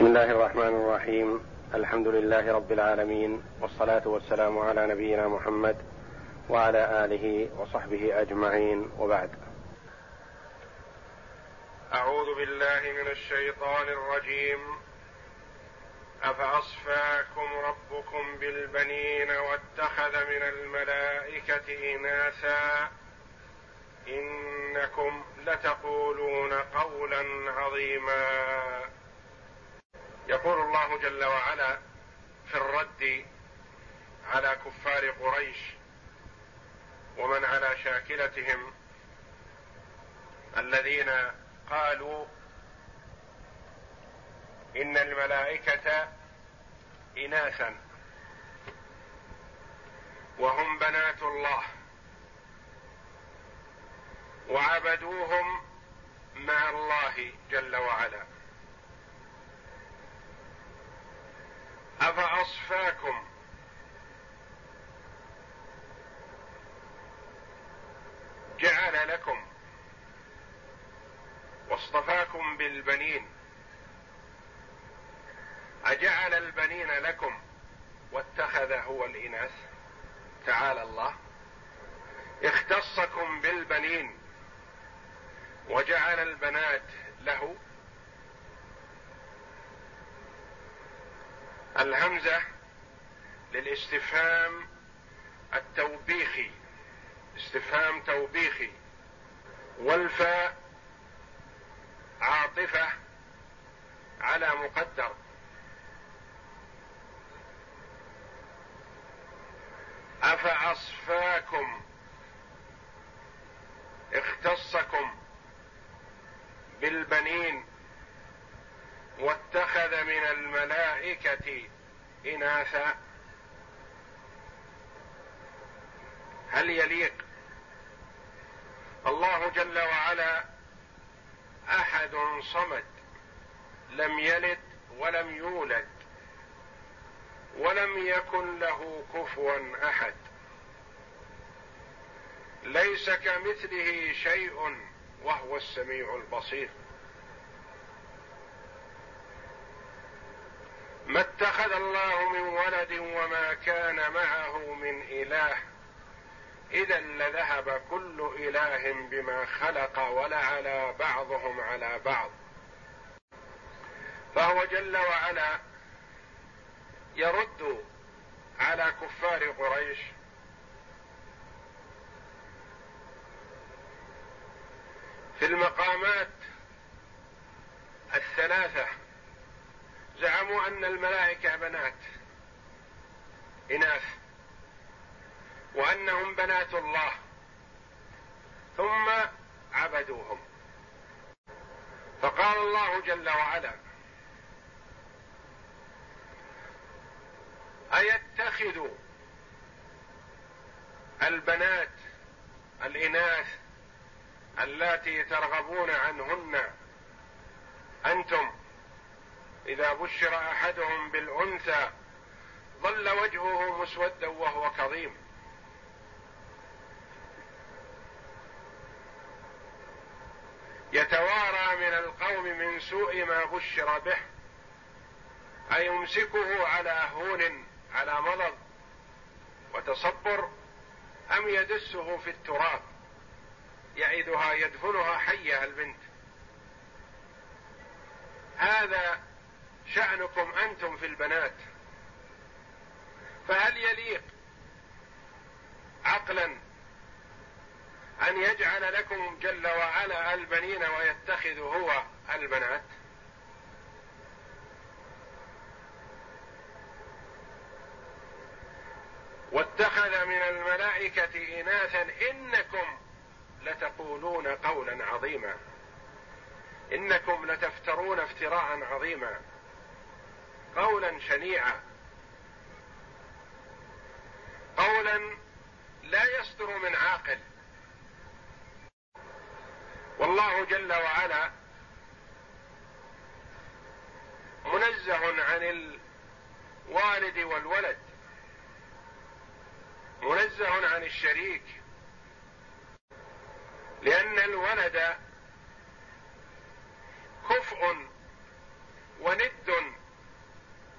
بسم الله الرحمن الرحيم. الحمد لله رب العالمين والصلاة والسلام على نبينا محمد وعلى آله وصحبه أجمعين. وبعد. أعوذ بالله من الشيطان الرجيم. أفأصفاكم ربكم بالبنين واتخذ من الملائكة إناثا؟ إنكم لتقولون قولا عظيما. يقول الله جل وعلا في الرد على كفار قريش ومن على شاكلتهم الذين قالوا إن الملائكة اناثا وهم بنات الله وعبدوهم مع الله جل وعلا. أفأصفاكم؟ جعل لكم. واصطفاكم بالبنين. أجعل البنين لكم. واتخذ هو الإناث. تعالى الله. اختصكم بالبنين. وجعل البنات له الهمزة للاستفهام التوبيخي. استفهام توبيخي. والفاء عاطفة على مقدر. أفأصفاكم؟ اختصكم بالبنين. واتخذ من الملائكة إناثا. هل يليق الله جل وعلا أحد صمد لم يلد ولم يولد ولم يكن له كفوا أحد؟ ليس كمثله شيء وهو السميع البصير. ما اتخذ الله من ولد وما كان معه من إله. إذا لذهب كل إله بما خلق ولعلى بعضهم على بعض. فهو جل وعلا يرد على كفار قريش. في المقامات الثلاثة زعموا أن الملائكة بنات. إناث. وأنهم بنات الله. ثم عبدوهم. فقال الله جل وعلا ايتخذ البنات الإناث اللاتي ترغبون عنهن أنتم إذا بشر أحدهم بالأنثى ظل وجهه مسودا وهو كظيم. يتوارى من القوم من سوء ما بشر به أيمسكه على هون على مرض وتصبر أم يدسه في التراب يعدها يدفنها حيه البنت. هذا شأنكم أنتم في البنات. فهل يليق عقلا أن يجعل لكم جل وعلا البنين ويتخذ هو البنات؟ واتخذ من الملائكة إناثا إنكم لتقولون قولا عظيما. إنكم لتفترون افتراء عظيما. قولا شنيعا. قولا لا يصدر من عاقل. والله جل وعلا منزه عن الوالد والولد. منزه عن الشريك. لأن الولد كفء وند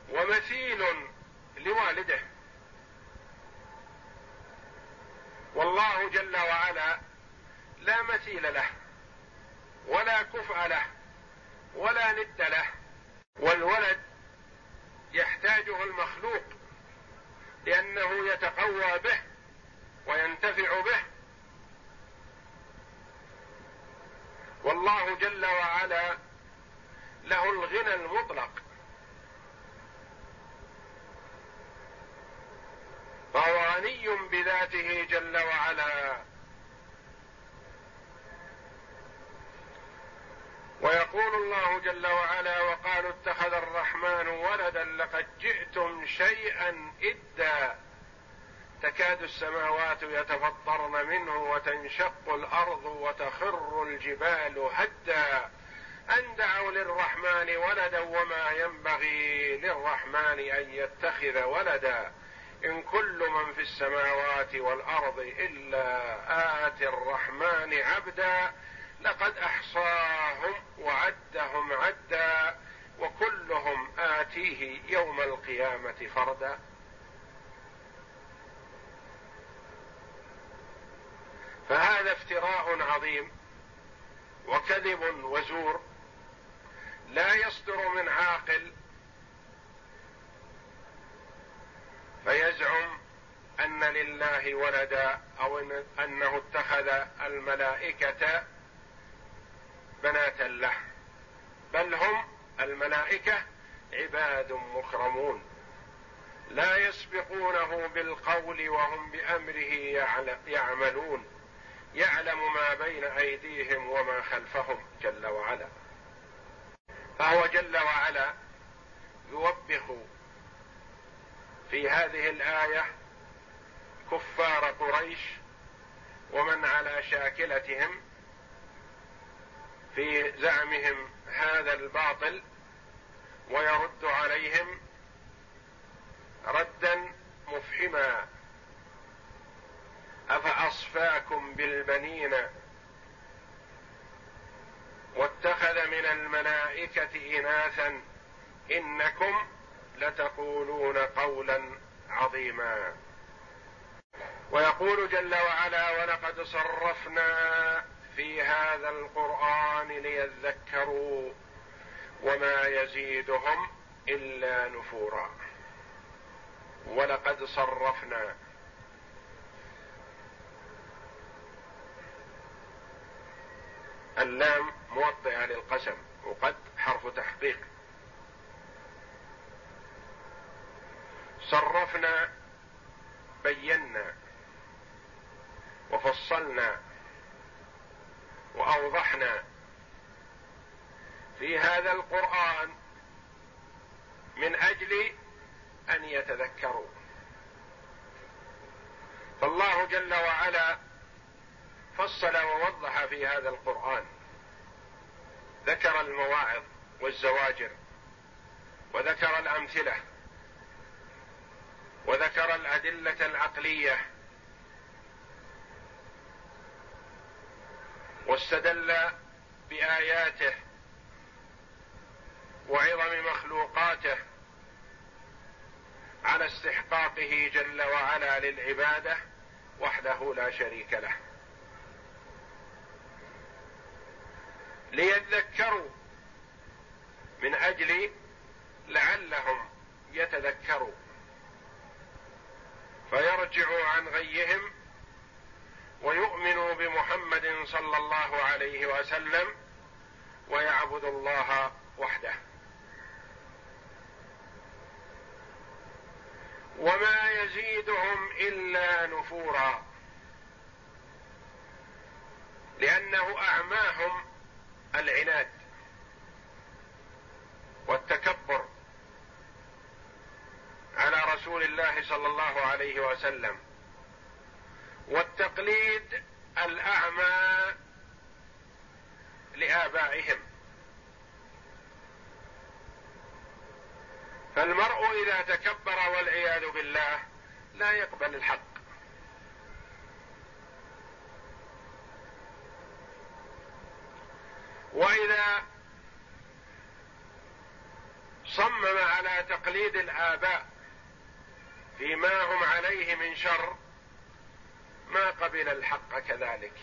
مثيل لوالده. والله جل وعلا لا مثيل له ولا كفء له ولا ند له. والولد يحتاجه المخلوق لأنه يتقوى به وينتفع به. والله جل وعلا له الغنى المطلق. فهو غني بذاته جل وعلا. ويقول الله جل وعلا وقالوا اتخذ الرحمن ولدا لقد جئتم شيئا إدا. تكاد السماوات يتفطرن منه وتنشق الأرض وتخر الجبال هدا. أن دعوا للرحمن ولدا وما ينبغي للرحمن أن يتخذ ولدا. إن كل من في السماوات والأرض إلا اتي الرحمن عبدا لقد أحصاهم وعدهم عدا وكلهم آتيه يوم القيامة فردا. فهذا افتراء عظيم وكذب وزور لا يصدر من عاقل فيزعم أن لله ولدا أو أنه اتخذ الملائكة بناتا له. بل هم الملائكة عباد مكرمون. لا يسبقونه بالقول وهم بأمره يعملون. يعلم ما بين أيديهم وما خلفهم جل وعلا. فهو جل وعلا يوبخ في هذه الآية كفار قريش ومن على شاكلتهم في زعمهم هذا الباطل ويرد عليهم ردا مفحما. أفأصفاكم بالبنين واتخذ من الملائكة إناثا إنكم لتقولون قولا عظيما. ويقول جل وعلا ولقد صرفنا في هذا القرآن ليذكروا وما يزيدهم إلا نفورا. ولقد صرفنا. اللام موطئة للقسم وقد حرف تحقيق. صرفنا بينا وفصلنا وأوضحنا. في هذا القرآن من أجل أن يتذكروا. فالله جل وعلا فصل ووضح في هذا القرآن. ذكر المواعظ والزواجر وذكر الأمثلة وذكر الأدلة العقلية. واستدل بآياته وعظم مخلوقاته على استحقاقه جل وعلا للعبادة وحده لا شريك له. ليذكروا من أجل لعلهم يتذكروا. فيرجعوا عن غيهم ويؤمنوا بمحمد صلى الله عليه وسلم ويعبدوا الله وحده. وما يزيدهم إلا نفورا. لأنه أعماهم العناد والتكبر. على رسول الله صلى الله عليه وسلم. والتقليد الأعمى لآبائهم. فالمرء إذا تكبر والعياذ بالله لا يقبل الحق. وإذا صمم على تقليد الآباء فيما هم عليه من شر. ما قبل الحق كذلك.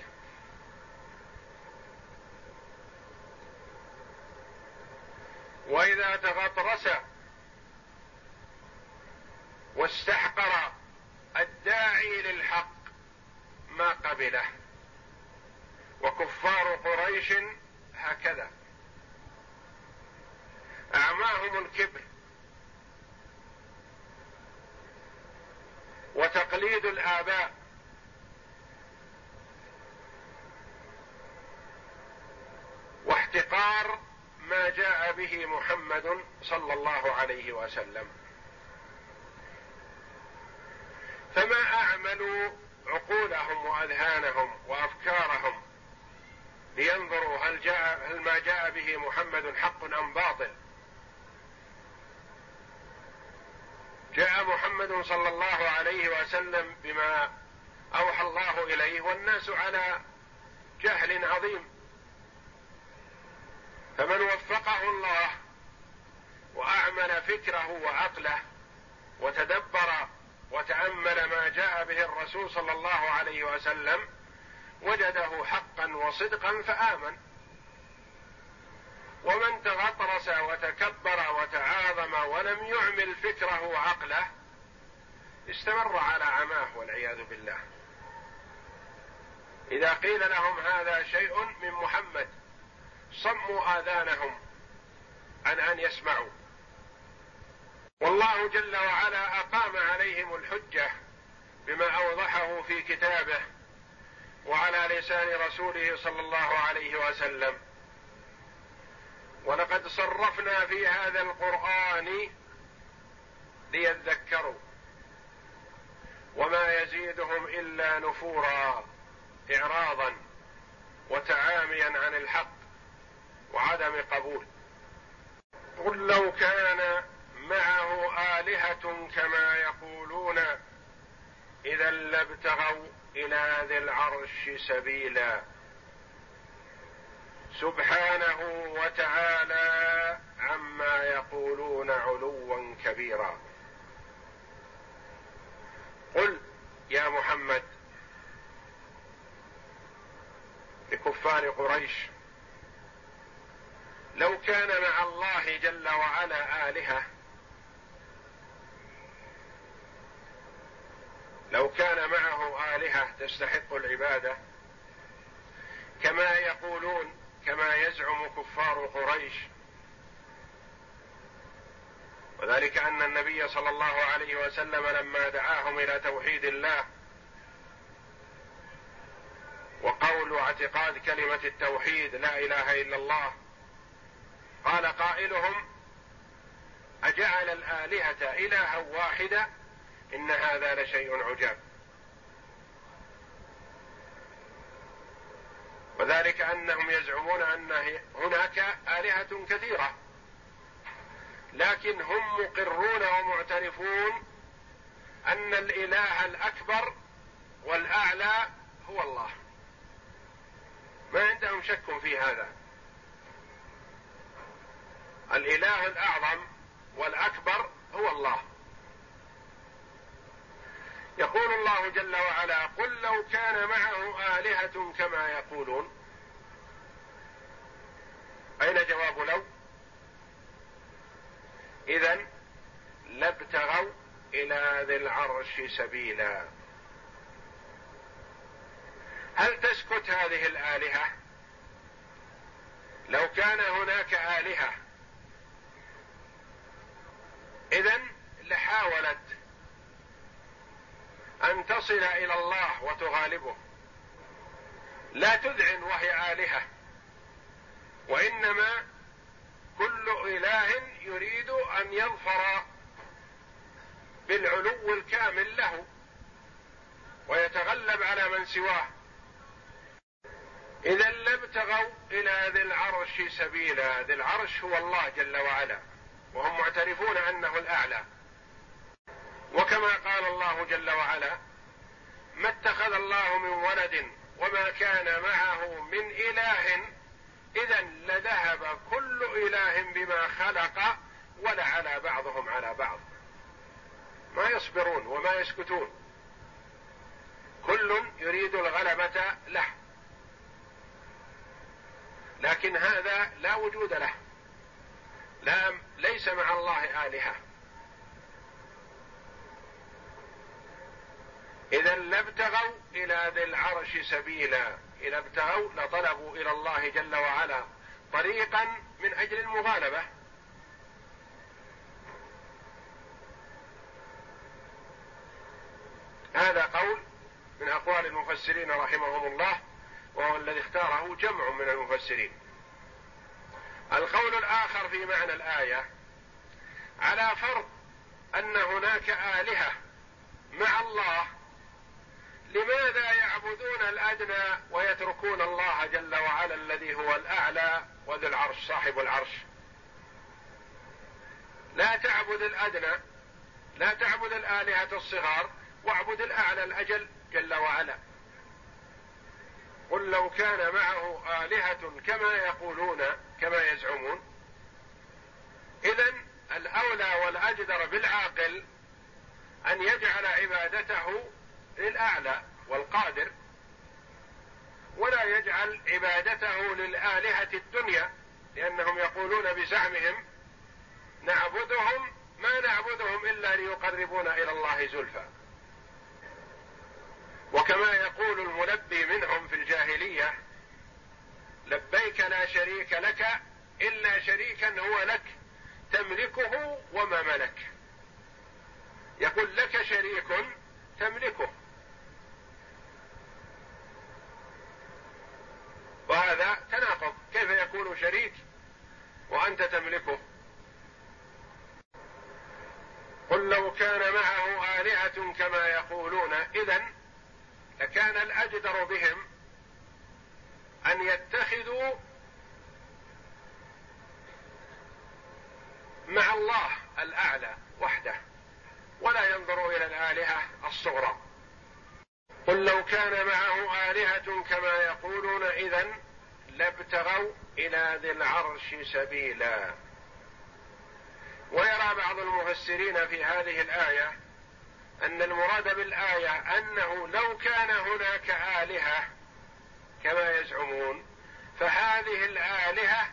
وإذا تغطرس واستحقر الداعي للحق ما قبله. وكفار قريش هكذا. أعماهم الكبر. وتقليد الآباء. واحتقار ما جاء به محمد صلى الله عليه وسلم. فما اعملوا عقولهم وأذهانهم وأفكارهم لينظروا هل جاء هل ما جاء به محمد حق أم باطل؟ جاء محمد صلى الله عليه وسلم بما أوحى الله إليه والناس على جهل عظيم. فمن وفقه الله وأعمل فكره وعقله وتدبر وتأمل ما جاء به الرسول صلى الله عليه وسلم وجده حقا وصدقا فآمن. ومن تغطرس وتكبر وتعاظم ولم يعمل فكره وعقله استمر على عماه والعياذ بالله. إذا قيل لهم هذا شيء من محمد صموا آذانهم عن أن يسمعوا. والله جل وعلا أقام عليهم الحجة بما أوضحه في كتابه وعلى لسان رسوله صلى الله عليه وسلم. ولقد صرفنا في هذا القرآن ليذكروا وما يزيدهم إلا نفورا اعراضا وتعاميا عن الحق وعدم قبول. قل لو كان معه آلهة كما يقولون اذا لابتغوا إلى ذي العرش سبيلا. سبحانه وتعالى عما يقولون علوا كبيرا. قل يا محمد لكفار قريش لو كان مع الله جل وعلا آلهة لو كان معه آلهة تستحق العبادة كما يقولون كما يزعم كفار قريش. وذلك أن النبي صلى الله عليه وسلم لما دعاهم إلى توحيد الله وقول واعتقاد كلمة التوحيد لا إله إلا الله قال قائلهم أجعل الآلهة إلها واحدة إن هذا لشيء عجاب. وذلك أنهم يزعمون أن هناك آلهة كثيرة. لكن هم مقرون ومعترفون أن الإله الأكبر والأعلى هو الله. ما عندهم شك في هذا. الإله الأعظم والأكبر هو الله. يقول الله جل وعلا قل لو كان معه آلهة كما يقولون. أين جواب لو؟ اذا لابتغوا إلى ذي العرش سبيلا. هل تسكت هذه الآلهة؟ لو كان هناك آلهة. اذا لحاولت أن تصل إلى الله وتغالبه. لا تذعن وهي آلهة وإنما كل إله يريد أن يظفر بالعلو الكامل له ويتغلب على من سواه. إذا لابتغوا إلى ذي العرش سبيلا ذي العرش هو الله جل وعلا وهم معترفون أنه الأعلى. وكما قال الله جل وعلا ما اتخذ الله من ولد وما كان معه من إله اذا لذهب كل إله بما خلق ولا على بعضهم على بعض. ما يصبرون وما يسكتون. كل يريد الغلبة له. لكن هذا لا وجود له. لا ليس مع الله آلهة. إذا لابتغوا إلى ذي العرش سبيلا. إذا ابتغوا لطلبوا إلى الله جل وعلا. طريقا من أجل المغالبة. هذا قول من أقوال المفسرين رحمهم الله وهو الذي اختاره جمع من المفسرين. القول الآخر في معنى الآية على فرض أن هناك آلهة مع الله لماذا يعبدون الأدنى ويتركون الله جل وعلا الذي هو الأعلى وذي العرش صاحب العرش؟ لا تعبد الأدنى لا تعبد الآلهة الصغار واعبد الأعلى الأجل جل وعلا. قل لو كان معه آلهة كما يقولون كما يزعمون. اذا الأولى والأجدر بالعاقل أن يجعل عبادته للأعلى والقادر ولا يجعل عبادته للآلهة الدنيا لأنهم يقولون بزعمهم نعبدهم ما نعبدهم إلا ليقربونا إلى الله زلفى. وكما يقول الملبي منهم في الجاهلية لبيك لا شريك لك إلا شريكا هو لك تملكه وما ملك. يقول لك شريك تملكه. وهذا تناقض. كيف يكون شريك وأنت تملكه؟ قل لو كان معه آلهة كما يقولون اذا لكان الأجدر بهم أن يتخذوا مع الله الأعلى وحده ولا ينظروا إلى الآلهة الصغرى. قل لو كان معه آلهة كما يقولون إذا لابتغوا إلى ذي العرش سبيلا. ويرى بعض المفسرين في هذه الآية أن المراد بالآية أنه لو كان هناك آلهة كما يزعمون فهذه الآلهة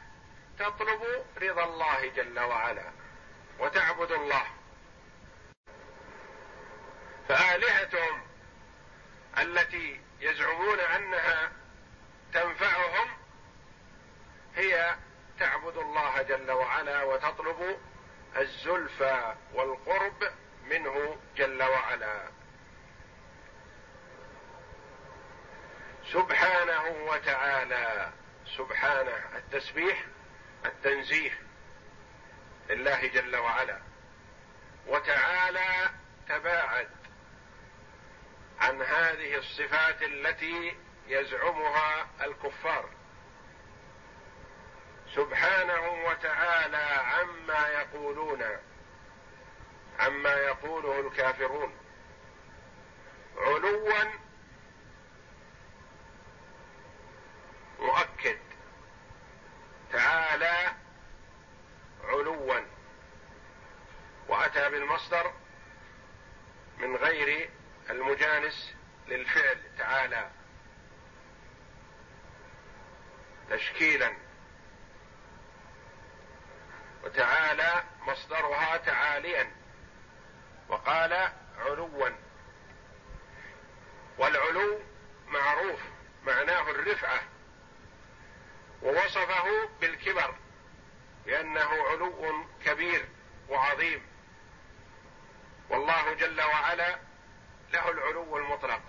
تطلب رضا الله جل وعلا وتعبد الله. فآلهتهم التي يزعمون أنها تنفعهم هي تعبد الله جل وعلا وتطلب الزلفى والقرب منه جل وعلا. سبحانه وتعالى سبحانه التسبيح التنزيه لله جل وعلا. وتعالى تباعد عن هذه الصفات التي يزعمها الكفار. سبحانه وتعالى عما يقولون عما يقوله الكافرون. علوا مؤكد. تعالى علوا. وأتى بالمصدر من غير المجانس للفعل تعالى. تشكيلا. وتعالى مصدرها تعاليا وقال علوا. والعلو معروف معناه الرفعة ووصفه بالكبر لأنه علو كبير وعظيم. والله جل وعلا له العلو المطلق.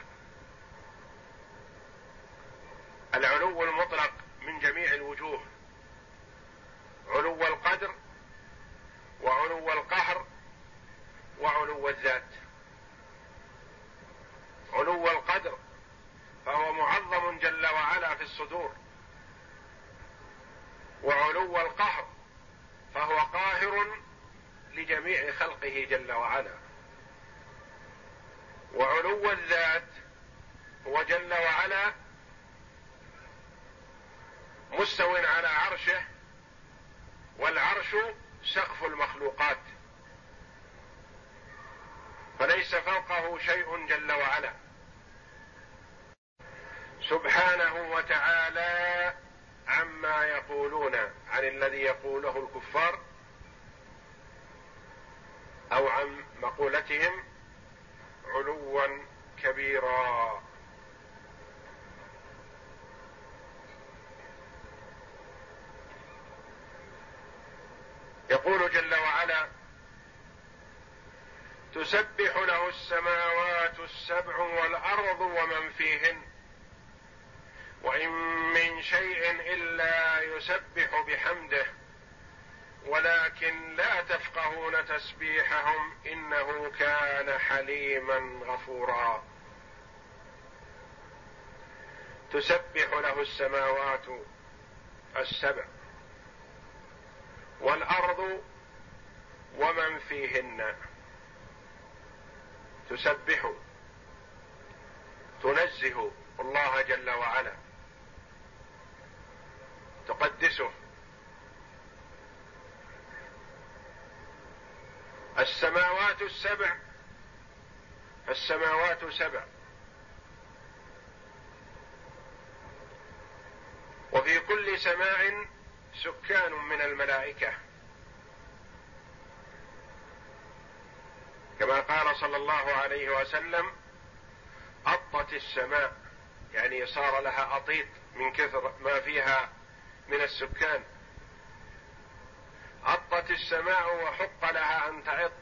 العلو المطلق من جميع الوجوه. علو القدر وعلو القهر وعلو الذات. علو القدر فهو معظم جل وعلا في الصدور. وعلو القهر فهو قاهر لجميع خلقه جل وعلا. وعلو الذات هو جل وعلا مستو على عرشه والعرش سقف المخلوقات. فليس فوقه شيء جل وعلا. سبحانه وتعالى عما يقولون عن الذي يقوله الكفار أو عن مقولتهم علوا كبيرا. يقول جل وعلا تسبح له السماوات السبع والأرض ومن فيهن وإن من شيء إلا يسبح بحمده ولكن لا تفقهون تسبيحهم إنه كان حليما غفورا. تسبح له السماوات السبع والأرض ومن فيهن. تسبح. تنزه الله جل وعلا. تقدسه. السماوات السبع. السماوات سبع. وفي كل سماء سكان من الملائكة. كما قال صلى الله عليه وسلم أطت السماء يعني صار لها أطيط من كثر ما فيها من السكان. أطت السماء وحق لها أن تعط.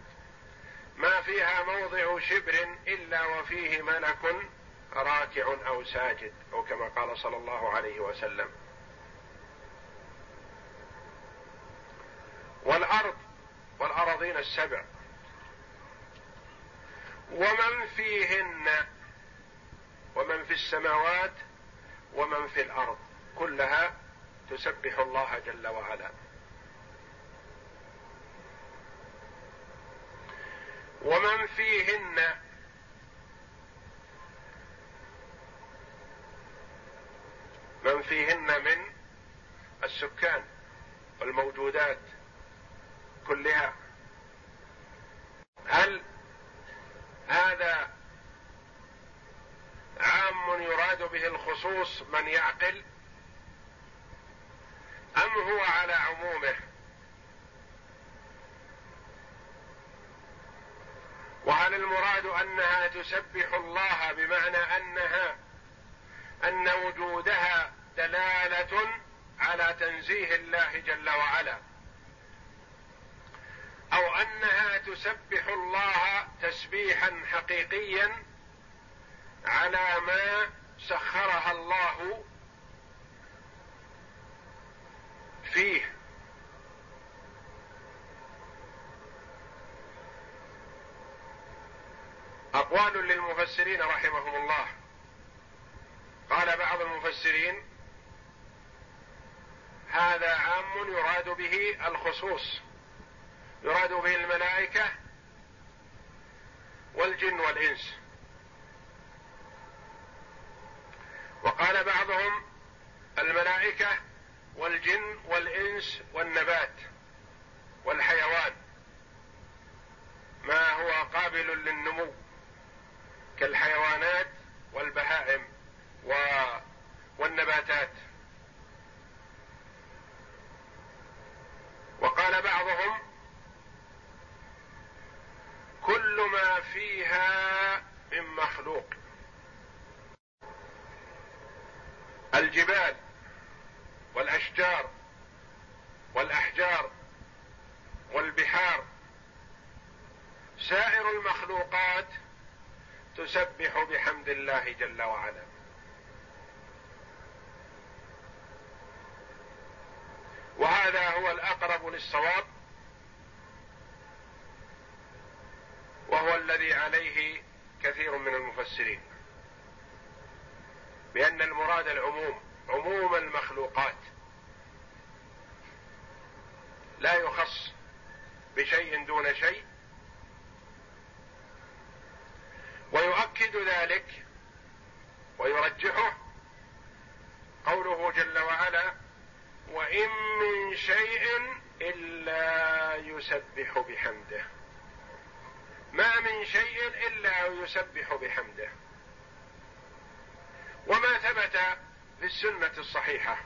ما فيها موضع شبر إلا وفيه ملك راكع أو ساجد أو كما قال صلى الله عليه وسلم. والأرض والأراضين السبع. ومن فيهن ومن في السماوات ومن في الأرض. كلها تسبح الله جل وعلا. ومن فيهن من فيهن من السكان والموجودات. كلها. هل هذا عام يراد به الخصوص من يعقل؟ أم هو على عمومه؟ وهل المراد أنها تسبح الله بمعنى أنها أن وجودها دلالة على تنزيه الله جل وعلا؟ أو أنها تسبح الله تسبيحا حقيقيا على ما سخرها الله فيه. أقوال للمفسرين رحمهم الله. قال بعض المفسرين هذا عام يراد به الخصوص. يراد به الملائكة والجن والإنس. وقال بعضهم الملائكة والجن والإنس والنبات والحيوان ما هو قابل للنمو كالحيوانات والبهائم والنباتات. وقال بعضهم كل ما فيها من مخلوق. الجبال والأشجار والأحجار والبحار. سائر المخلوقات تسبح بحمد الله جل وعلا. وهذا هو الأقرب للصواب. وهو الذي عليه كثير من المفسرين. بأن المراد العموم عموم المخلوقات. لا يخص بشيء دون شيء. ويؤكد ذلك ويرجحه قوله جل وعلا وإن من شيء إلا يسبح بحمده. ما من شيء إلا يسبح بحمده. وما ثبت في السنة الصحيحة.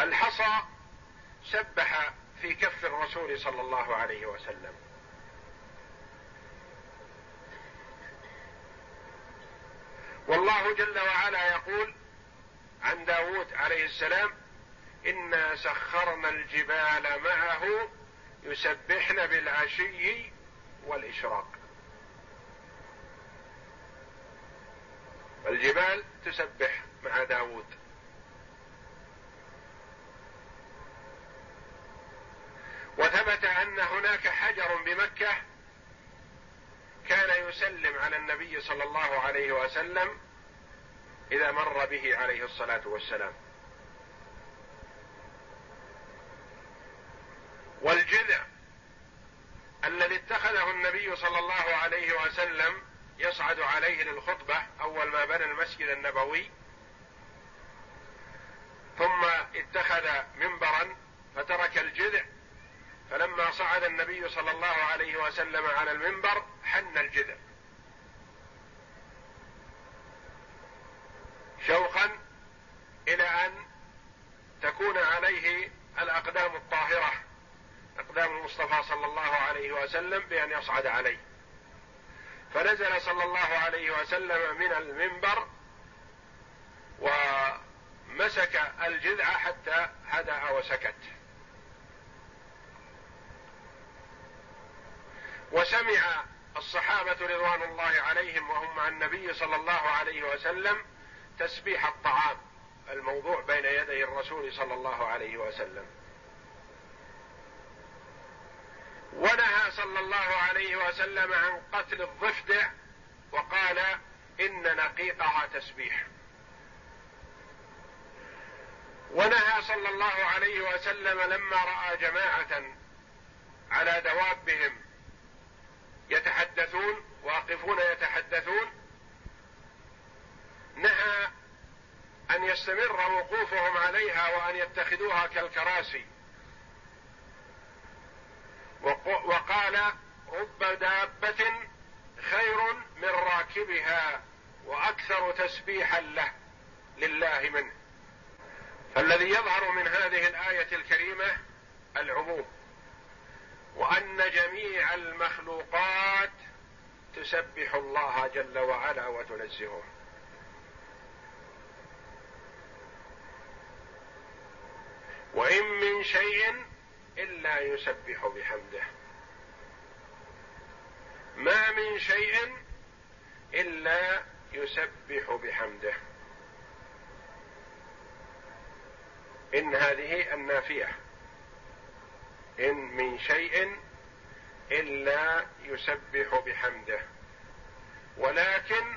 الحصى سبح في كف الرسول صلى الله عليه وسلم. والله جل وعلا يقول عن داود عليه السلام إنا سخرنا الجبال معه يسبحن بالعشي والإشراق. الجبال تسبح مع داود وثبت أن هناك حجر بمكة كان يسلم على النبي صلى الله عليه وسلم إذا مر به عليه الصلاة والسلام. والجذع الذي اتخذه النبي صلى الله عليه وسلم يصعد عليه للخطبة أول ما بنى المسجد النبوي. ثم اتخذ منبرا فترك الجذع. فلما صعد النبي صلى الله عليه وسلم على المنبر حن الجذع. شوقا إلى أن تكون عليه الأقدام الطاهرة. إقدام المصطفى صلى الله عليه وسلم بأن يصعد عليه. فنزل صلى الله عليه وسلم من المنبر ومسك الجذع حتى هدأ وسكت. وسمع الصحابة رضوان الله عليهم وهم مع النبي صلى الله عليه وسلم تسبيح الطعام الموضوع بين يدي الرسول صلى الله عليه وسلم. ونهى صلى الله عليه وسلم عن قتل الضفدع وقال إن نقيقها تسبيح. ونهى صلى الله عليه وسلم لما رأى جماعة على دوابهم يتحدثون واقفون يتحدثون. نهى أن يستمر وقوفهم عليها وأن يتخذوها كالكراسي. وقال رب دابة خير من راكبها وأكثر تسبيحا له لله منه. فالذي يظهر من هذه الآية الكريمة العموم وأن جميع المخلوقات تسبح الله جل وعلا وتنزهه. وإن من شيء إلا يسبح بحمده. ما من شيء إلا يسبح بحمده. إن هذه النافية. إن من شيء إلا يسبح بحمده. ولكن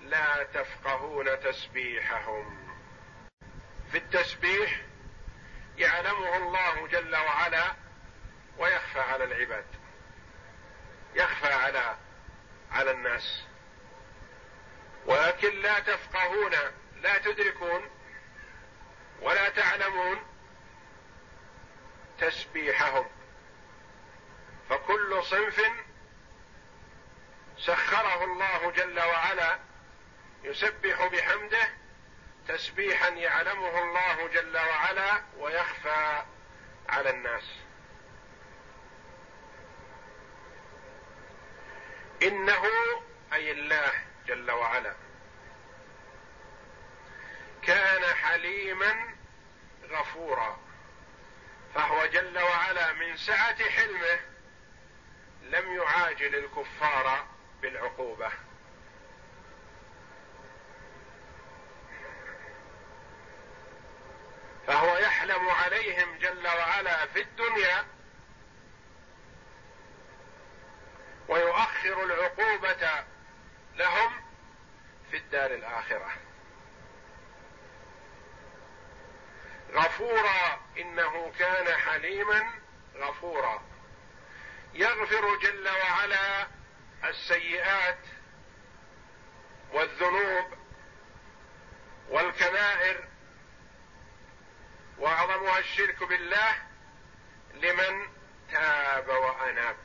لا تفقهون تسبيحهم. في التسبيح يعلمه الله جل وعلا ويخفى على العباد. يخفى على على الناس. ولكن لا تفقهون لا تدركون ولا تعلمون تسبيحهم. فكل صنف سخره الله جل وعلا يسبح بحمده تسبيحا يعلمه الله جل وعلا ويخفى على الناس. إنه أي الله جل وعلا كان حليما غفورا فهو جل وعلا من سعة حلمه لم يعاجل الكفار بالعقوبة. فهو يحلم عليهم جل وعلا في الدنيا ويؤخر العقوبة لهم في الدار الآخرة. غفورا إنه كان حليما غفورا. يغفر جل وعلا السيئات والذنوب والكبائر وأعظمها الشرك بالله لمن تاب وأناب.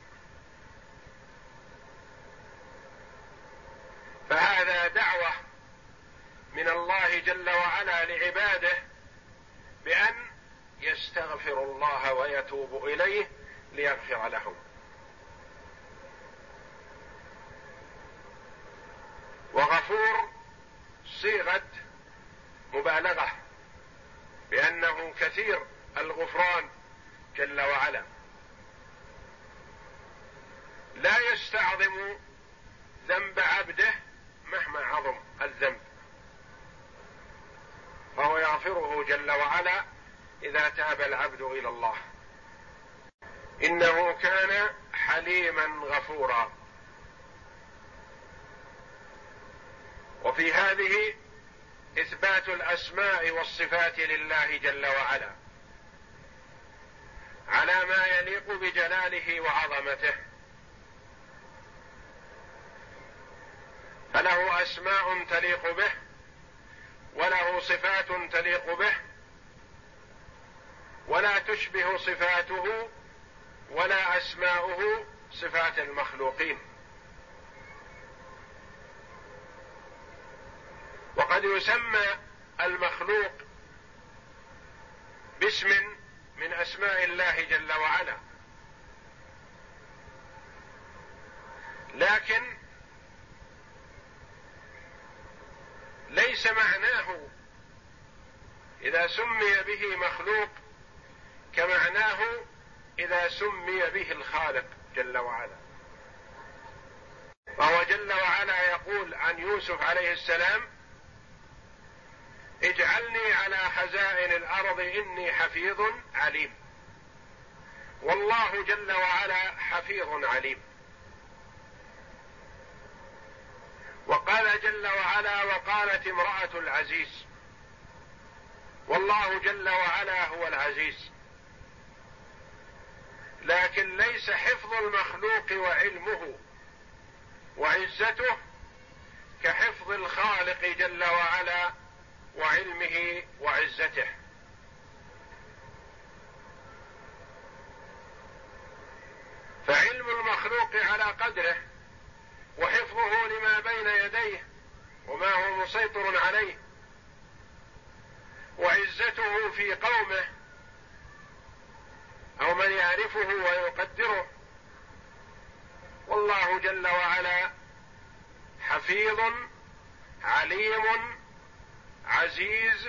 فهذا دعوة من الله جل وعلا لعباده بأن يستغفروا الله ويتوبوا إليه ليغفر لهم. وغفور صيغة مبالغة. بأنه كثير الغفران جل وعلا. لا يستعظم ذنب عبده مهما عظم الذنب. فهو يغفره جل وعلا إذا تاب العبد إلى الله. إنه كان حليما غفورا. وفي هذه إثبات الأسماء والصفات لله جل وعلا على ما يليق بجلاله وعظمته. فله أسماء تليق به وله صفات تليق به ولا تشبه صفاته ولا أسماؤه صفات المخلوقين. وقد يسمى المخلوق باسم من أسماء الله جل وعلا. لكن ليس معناه إذا سمي به مخلوق كمعناه إذا سمي به الخالق جل وعلا. فهو جل وعلا يقول عن يوسف عليه السلام اجعلني على خزائن الأرض إني حفيظ عليم. والله جل وعلا حفيظ عليم. وقال جل وعلا وقالت امرأة العزيز. والله جل وعلا هو العزيز. لكن ليس حفظ المخلوق وعلمه وعزته كحفظ الخالق جل وعلا وعلمه وعزته. فعلم المخلوق على قدره وحفظه لما بين يديه وما هو مسيطر عليه. وعزته في قومه أو من يعرفه ويقدره. والله جل وعلا حفيظ عليم عزيز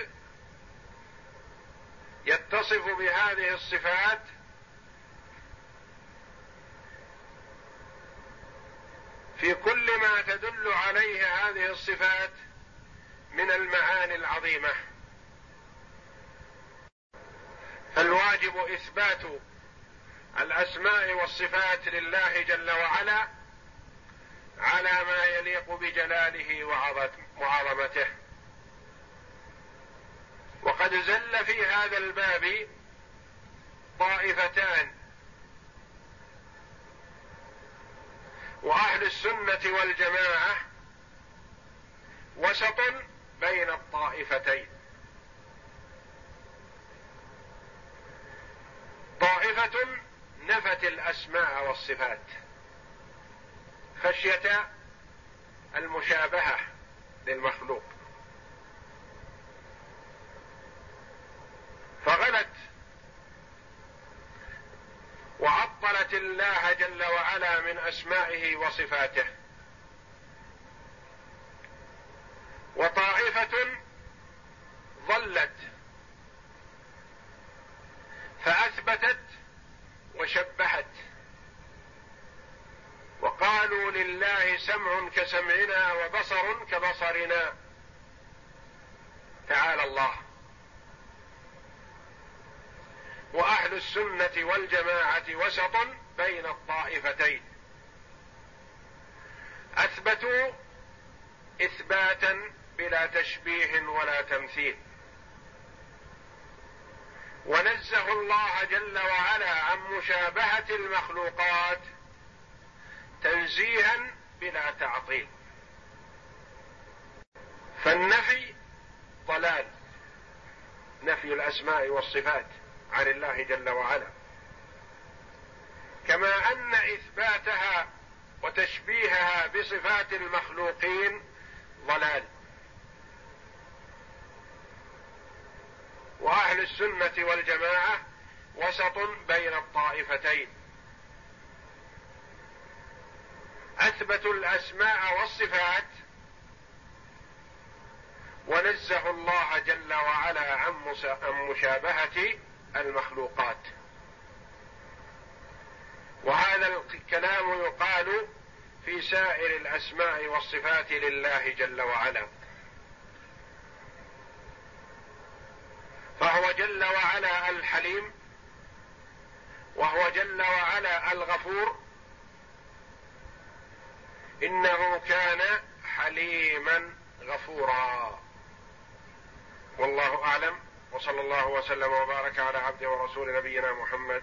يتصف بهذه الصفات في كل ما تدل عليه هذه الصفات من المعاني العظيمة. فالواجب إثبات الأسماء والصفات لله جل وعلا على ما يليق بجلاله وعظمته. وقد زل في هذا الباب طائفتان. وأهل السنة والجماعة وسط بين الطائفتين. طائفة نفت الأسماء والصفات خشية المشابهة للمخلوق. وعطلت الله جل وعلا من أسمائه وصفاته. وطائفة ظلت فأثبتت وشبهت وقالوا لله سمع كسمعنا وبصر كبصرنا. تعالى الله. وأهل السنة والجماعة وسط بين الطائفتين. أثبتوا إثباتا بلا تشبيه ولا تمثيل. ونزه الله جل وعلا عن مشابهة المخلوقات تنزيها بلا تعطيل. فالنفي ضلال. نفي الأسماء والصفات عن الله جل وعلا. كما أن إثباتها وتشبيهها بصفات المخلوقين ضلال. وأهل السنة والجماعة وسط بين الطائفتين. أثبتوا الأسماء والصفات ونزهوا الله جل وعلا عن مشابهة المخلوقات. وهذا الكلام يقال في سائر الأسماء والصفات لله جل وعلا. فهو جل وعلا الحليم وهو جل وعلا الغفور. إنه كان حليما غفورا. والله أعلم وصلى الله وسلم وبارك على عبد ورسول نبينا محمد